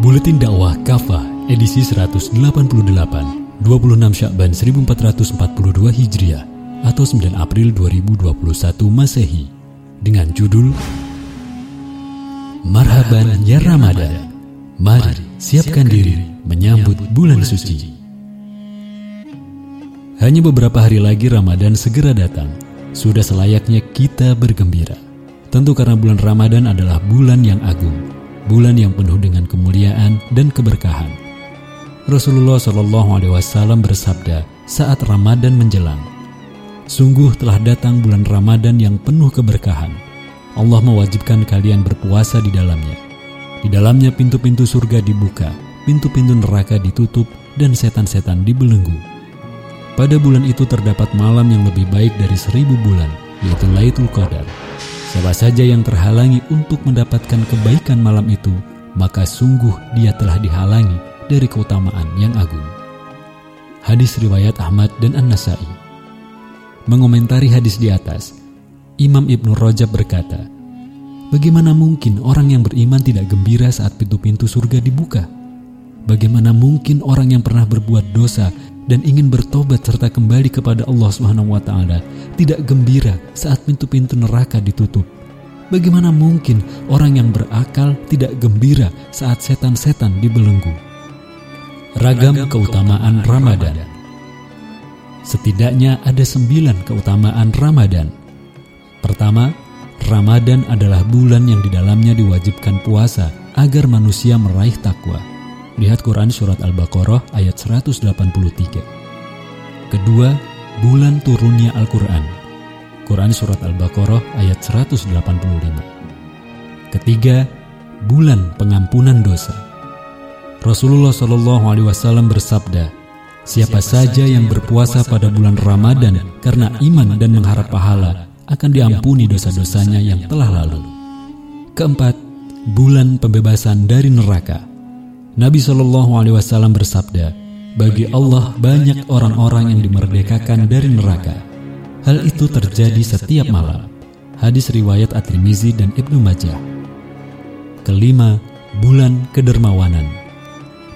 Buletin dakwah Kafah edisi 188 26 Syakban 1442 Hijriah atau 9 April 2021 Masehi dengan judul Marhaban ya Ramadan. Mari siapkan diri menyambut bulan suci. Hanya beberapa hari lagi Ramadan segera datang. Sudah selayaknya kita bergembira. Tentu karena bulan Ramadan adalah bulan yang agung, bulan yang penuh dengan kemuliaan dan keberkahan. Rasulullah Shallallahu Alaihi Wasallam bersabda saat Ramadan menjelang, Sungguh telah datang bulan Ramadan yang penuh keberkahan. Allah mewajibkan kalian berpuasa di dalamnya. Di dalamnya pintu-pintu surga dibuka, pintu-pintu neraka ditutup, dan setan-setan dibelenggu. Pada bulan itu terdapat malam yang lebih baik dari seribu bulan, yaitu Laitul Qadar. Siapa saja yang terhalangi untuk mendapatkan kebaikan malam itu, maka sungguh dia telah dihalangi dari keutamaan yang agung. Hadis riwayat Ahmad dan An-Nasai. Mengomentari hadis di atas, Imam Ibnu Rajab berkata, Bagaimana mungkin orang yang beriman tidak gembira saat pintu-pintu surga dibuka? Bagaimana mungkin orang yang pernah berbuat dosa dan ingin bertobat serta kembali kepada Allah Subhanahu wa taala tidak gembira saat pintu-pintu neraka ditutup? Bagaimana mungkin orang yang berakal tidak gembira saat setan-setan dibelenggu? Ragam keutamaan Ramadan. Setidaknya ada sembilan keutamaan Ramadan. Pertama, Ramadan adalah bulan yang di dalamnya diwajibkan puasa agar manusia meraih takwa. Lihat Quran Surat Al-Baqarah ayat 183. Kedua, bulan turunnya Al-Quran. Quran Surat Al-Baqarah ayat 185. Ketiga, bulan pengampunan dosa. Rasulullah Shallallahu Alaihi Wasallam bersabda, Siapa saja yang berpuasa pada bulan Ramadan karena iman dan mengharap pahala akan diampuni dosa-dosanya yang telah lalu. Keempat, bulan pembebasan dari neraka. Nabi Shallallahu Alaihi Wasallam bersabda, bagi Allah banyak orang-orang yang dimerdekakan dari neraka. Hal itu terjadi setiap malam. Hadis riwayat At-Tirmizi dan Ibnu Majah. Kelima, bulan kedermawanan.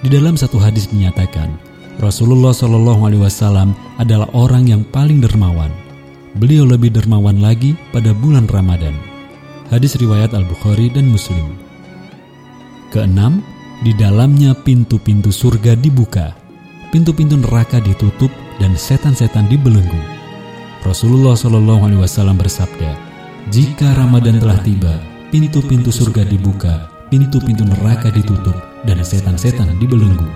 Di dalam satu hadis dinyatakan, Rasulullah Shallallahu Alaihi Wasallam adalah orang yang paling dermawan. Beliau lebih dermawan lagi pada bulan Ramadan. Hadis riwayat Al Bukhari dan Muslim. Keenam, di dalamnya pintu-pintu surga dibuka, pintu-pintu neraka ditutup dan setan-setan dibelenggu. Rasulullah Shallallahu Alaihi Wasallam bersabda, jika Ramadan telah tiba, pintu-pintu surga dibuka, pintu-pintu neraka ditutup dan setan-setan dibelenggu.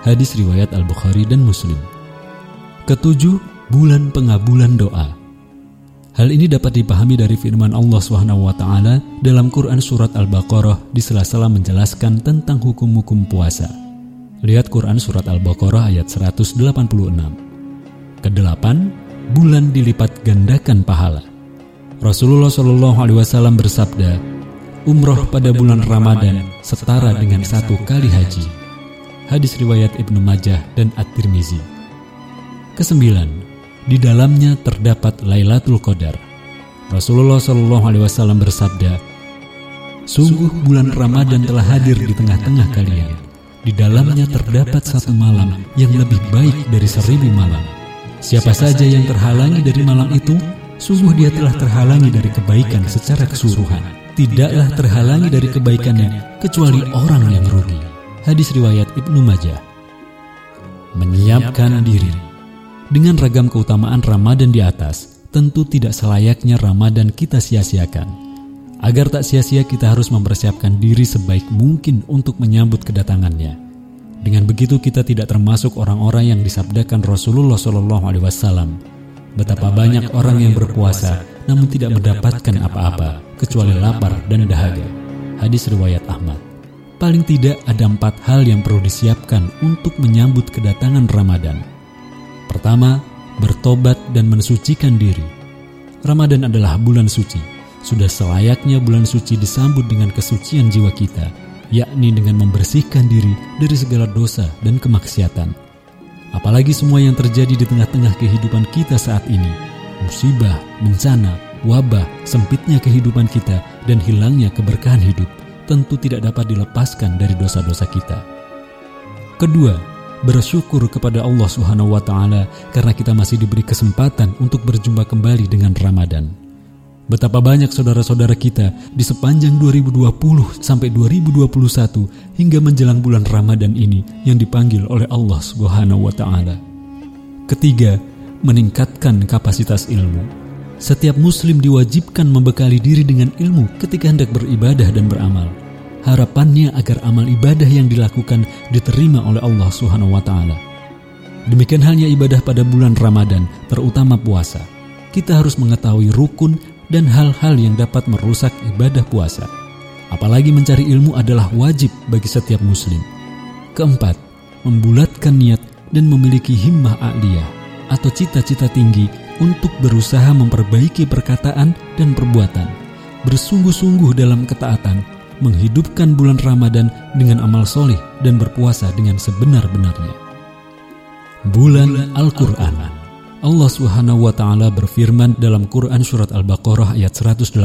Hadis riwayat Al-Bukhari dan Muslim. Ketujuh, bulan pengabulan doa. Hal ini dapat dipahami dari firman Allah SWT dalam Quran Surat Al-Baqarah di sela-sela menjelaskan tentang hukum-hukum puasa. Lihat Quran Surat Al-Baqarah ayat 186. Kedelapan, bulan dilipat gandakan pahala. Rasulullah SAW bersabda, Umroh pada bulan Ramadan setara dengan satu kali haji hadis riwayat Ibnu Majah dan At-Tirmizi. Kesembilan, di dalamnya terdapat Lailatul Qadar. Rasulullah Shallallahu Alaihi Wasallam bersabda, Sungguh bulan Ramadan telah hadir di tengah-tengah kalian. Di dalamnya terdapat satu malam yang lebih baik dari seribu malam. Siapa saja yang terhalangi dari malam itu, sungguh dia telah terhalangi dari kebaikan secara keseluruhan. Tidaklah terhalangi dari kebaikannya kecuali orang yang rugi. Hadis riwayat Ibnu Majah. Menyiapkan diri. Dengan ragam keutamaan Ramadan di atas, tentu tidak selayaknya Ramadan kita sia-siakan. Agar tak sia-sia kita harus mempersiapkan diri sebaik mungkin untuk menyambut kedatangannya. Dengan begitu kita tidak termasuk orang-orang yang disabdakan Rasulullah Shallallahu Alaihi Wasallam. Betapa banyak orang yang berpuasa namun tidak mendapatkan apa-apa kecuali lapar dan dahaga. Hadis riwayat Ahmad. Paling tidak ada empat hal yang perlu disiapkan untuk menyambut kedatangan Ramadan. Pertama, bertobat dan mensucikan diri. Ramadan adalah bulan suci. Sudah selayaknya bulan suci disambut dengan kesucian jiwa kita, yakni dengan membersihkan diri dari segala dosa dan kemaksiatan. Apalagi semua yang terjadi di tengah-tengah kehidupan kita saat ini, musibah, bencana, wabah, sempitnya kehidupan kita, dan hilangnya keberkahan hidup tentu tidak dapat dilepaskan dari dosa-dosa kita. Kedua, bersyukur kepada Allah Subhanahu wa taala karena kita masih diberi kesempatan untuk berjumpa kembali dengan Ramadan. Betapa banyak saudara-saudara kita di sepanjang 2020 sampai 2021 hingga menjelang bulan Ramadan ini yang dipanggil oleh Allah Subhanahu wa taala. Ketiga, meningkatkan kapasitas ilmu. Setiap muslim diwajibkan membekali diri dengan ilmu ketika hendak beribadah dan beramal. Harapannya agar amal ibadah yang dilakukan diterima oleh Allah Subhanahu wa taala. Demikian halnya ibadah pada bulan Ramadan, terutama puasa. Kita harus mengetahui rukun dan hal-hal yang dapat merusak ibadah puasa. Apalagi mencari ilmu adalah wajib bagi setiap muslim. Keempat, membulatkan niat dan memiliki himmah aliyah atau cita-cita tinggi untuk berusaha memperbaiki perkataan dan perbuatan. Bersungguh-sungguh dalam ketaatan, menghidupkan bulan Ramadan dengan amal soleh dan berpuasa dengan sebenar-benarnya. Bulan Al-Quran Allah taala berfirman dalam Quran surat Al-Baqarah ayat 185.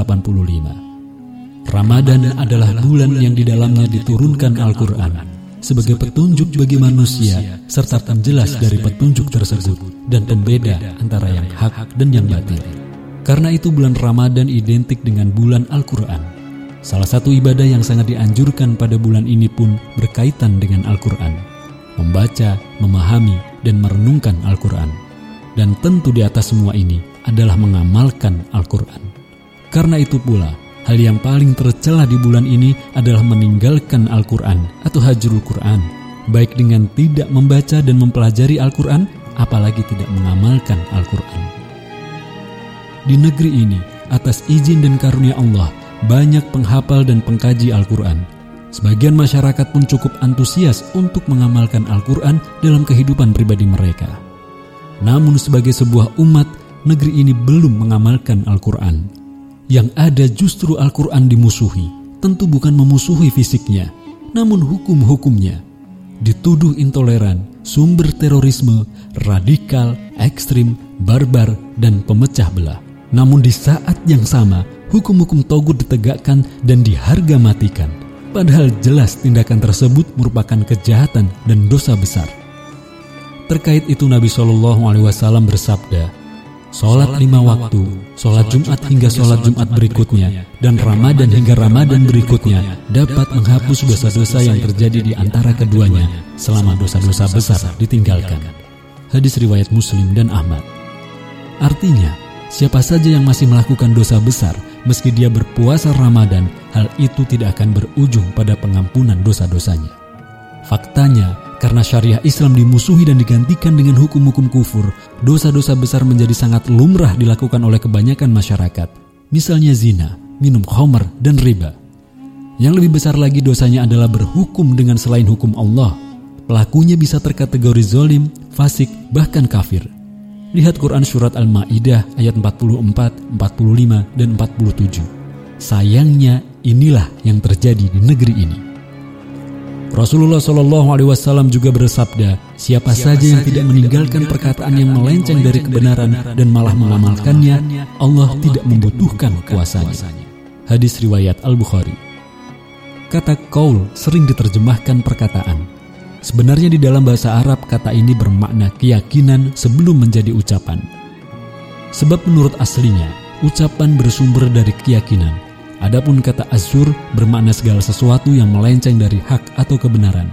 Ramadan adalah bulan yang di dalamnya diturunkan Al-Qur'an sebagai petunjuk bagi manusia serta penjelas dari petunjuk tersebut dan pembeda antara yang hak dan yang batil. Karena itu bulan Ramadan identik dengan bulan Al-Qur'an. Salah satu ibadah yang sangat dianjurkan pada bulan ini pun berkaitan dengan Al-Qur'an. Membaca, memahami, dan merenungkan Al-Qur'an dan tentu di atas semua ini adalah mengamalkan Al-Quran. Karena itu pula, hal yang paling tercela di bulan ini adalah meninggalkan Al-Quran atau hajrul Quran, baik dengan tidak membaca dan mempelajari Al-Quran, apalagi tidak mengamalkan Al-Quran. Di negeri ini, atas izin dan karunia Allah, banyak penghafal dan pengkaji Al-Quran. Sebagian masyarakat pun cukup antusias untuk mengamalkan Al-Quran dalam kehidupan pribadi mereka. Namun sebagai sebuah umat, negeri ini belum mengamalkan Al-Quran. Yang ada justru Al-Quran dimusuhi, tentu bukan memusuhi fisiknya, namun hukum-hukumnya. Dituduh intoleran, sumber terorisme, radikal, ekstrim, barbar, dan pemecah belah. Namun di saat yang sama, hukum-hukum togut ditegakkan dan diharga matikan. Padahal jelas tindakan tersebut merupakan kejahatan dan dosa besar. Terkait itu Nabi Shallallahu Alaihi Wasallam bersabda, Sholat lima waktu, sholat Jumat hingga sholat Jumat berikutnya, dan Ramadan hingga Ramadan berikutnya dapat menghapus dosa-dosa yang terjadi di antara keduanya selama dosa-dosa besar ditinggalkan. Hadis riwayat Muslim dan Ahmad. Artinya, siapa saja yang masih melakukan dosa besar, meski dia berpuasa Ramadan, hal itu tidak akan berujung pada pengampunan dosa-dosanya. Faktanya, karena syariah Islam dimusuhi dan digantikan dengan hukum-hukum kufur, dosa-dosa besar menjadi sangat lumrah dilakukan oleh kebanyakan masyarakat. Misalnya zina, minum khamar, dan riba. Yang lebih besar lagi dosanya adalah berhukum dengan selain hukum Allah. Pelakunya bisa terkategori zolim, fasik, bahkan kafir. Lihat Quran Surat Al-Ma'idah ayat 44, 45, dan 47. Sayangnya inilah yang terjadi di negeri ini. Rasulullah Shallallahu Alaihi Wasallam juga bersabda, siapa, saja yang tidak meninggalkan perkataan yang melenceng dari kebenaran dan malah mengamalkannya, Allah tidak membutuhkan kuasanya. Hadis riwayat Al Bukhari. Kata kaul sering diterjemahkan perkataan. Sebenarnya di dalam bahasa Arab kata ini bermakna keyakinan sebelum menjadi ucapan. Sebab menurut aslinya, ucapan bersumber dari keyakinan Adapun kata azur bermakna segala sesuatu yang melenceng dari hak atau kebenaran.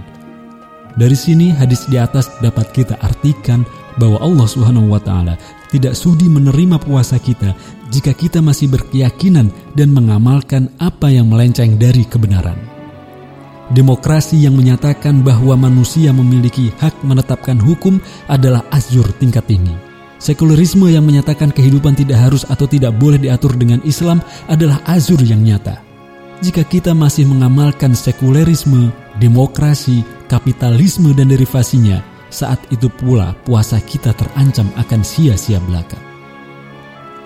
Dari sini hadis di atas dapat kita artikan bahwa Allah Subhanahu wa taala tidak sudi menerima puasa kita jika kita masih berkeyakinan dan mengamalkan apa yang melenceng dari kebenaran. Demokrasi yang menyatakan bahwa manusia memiliki hak menetapkan hukum adalah azur tingkat tinggi Sekularisme yang menyatakan kehidupan tidak harus atau tidak boleh diatur dengan Islam adalah azur yang nyata. Jika kita masih mengamalkan sekulerisme, demokrasi, kapitalisme dan derivasinya, saat itu pula puasa kita terancam akan sia-sia belaka.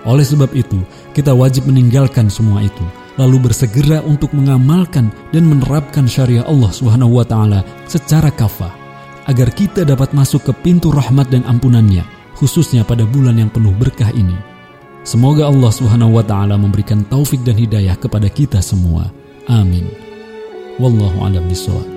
Oleh sebab itu, kita wajib meninggalkan semua itu, lalu bersegera untuk mengamalkan dan menerapkan syariah Allah Subhanahu wa taala secara kafah agar kita dapat masuk ke pintu rahmat dan ampunannya khususnya pada bulan yang penuh berkah ini. Semoga Allah Subhanahu wa taala memberikan taufik dan hidayah kepada kita semua. Amin. Wallahu a'lam bishawab.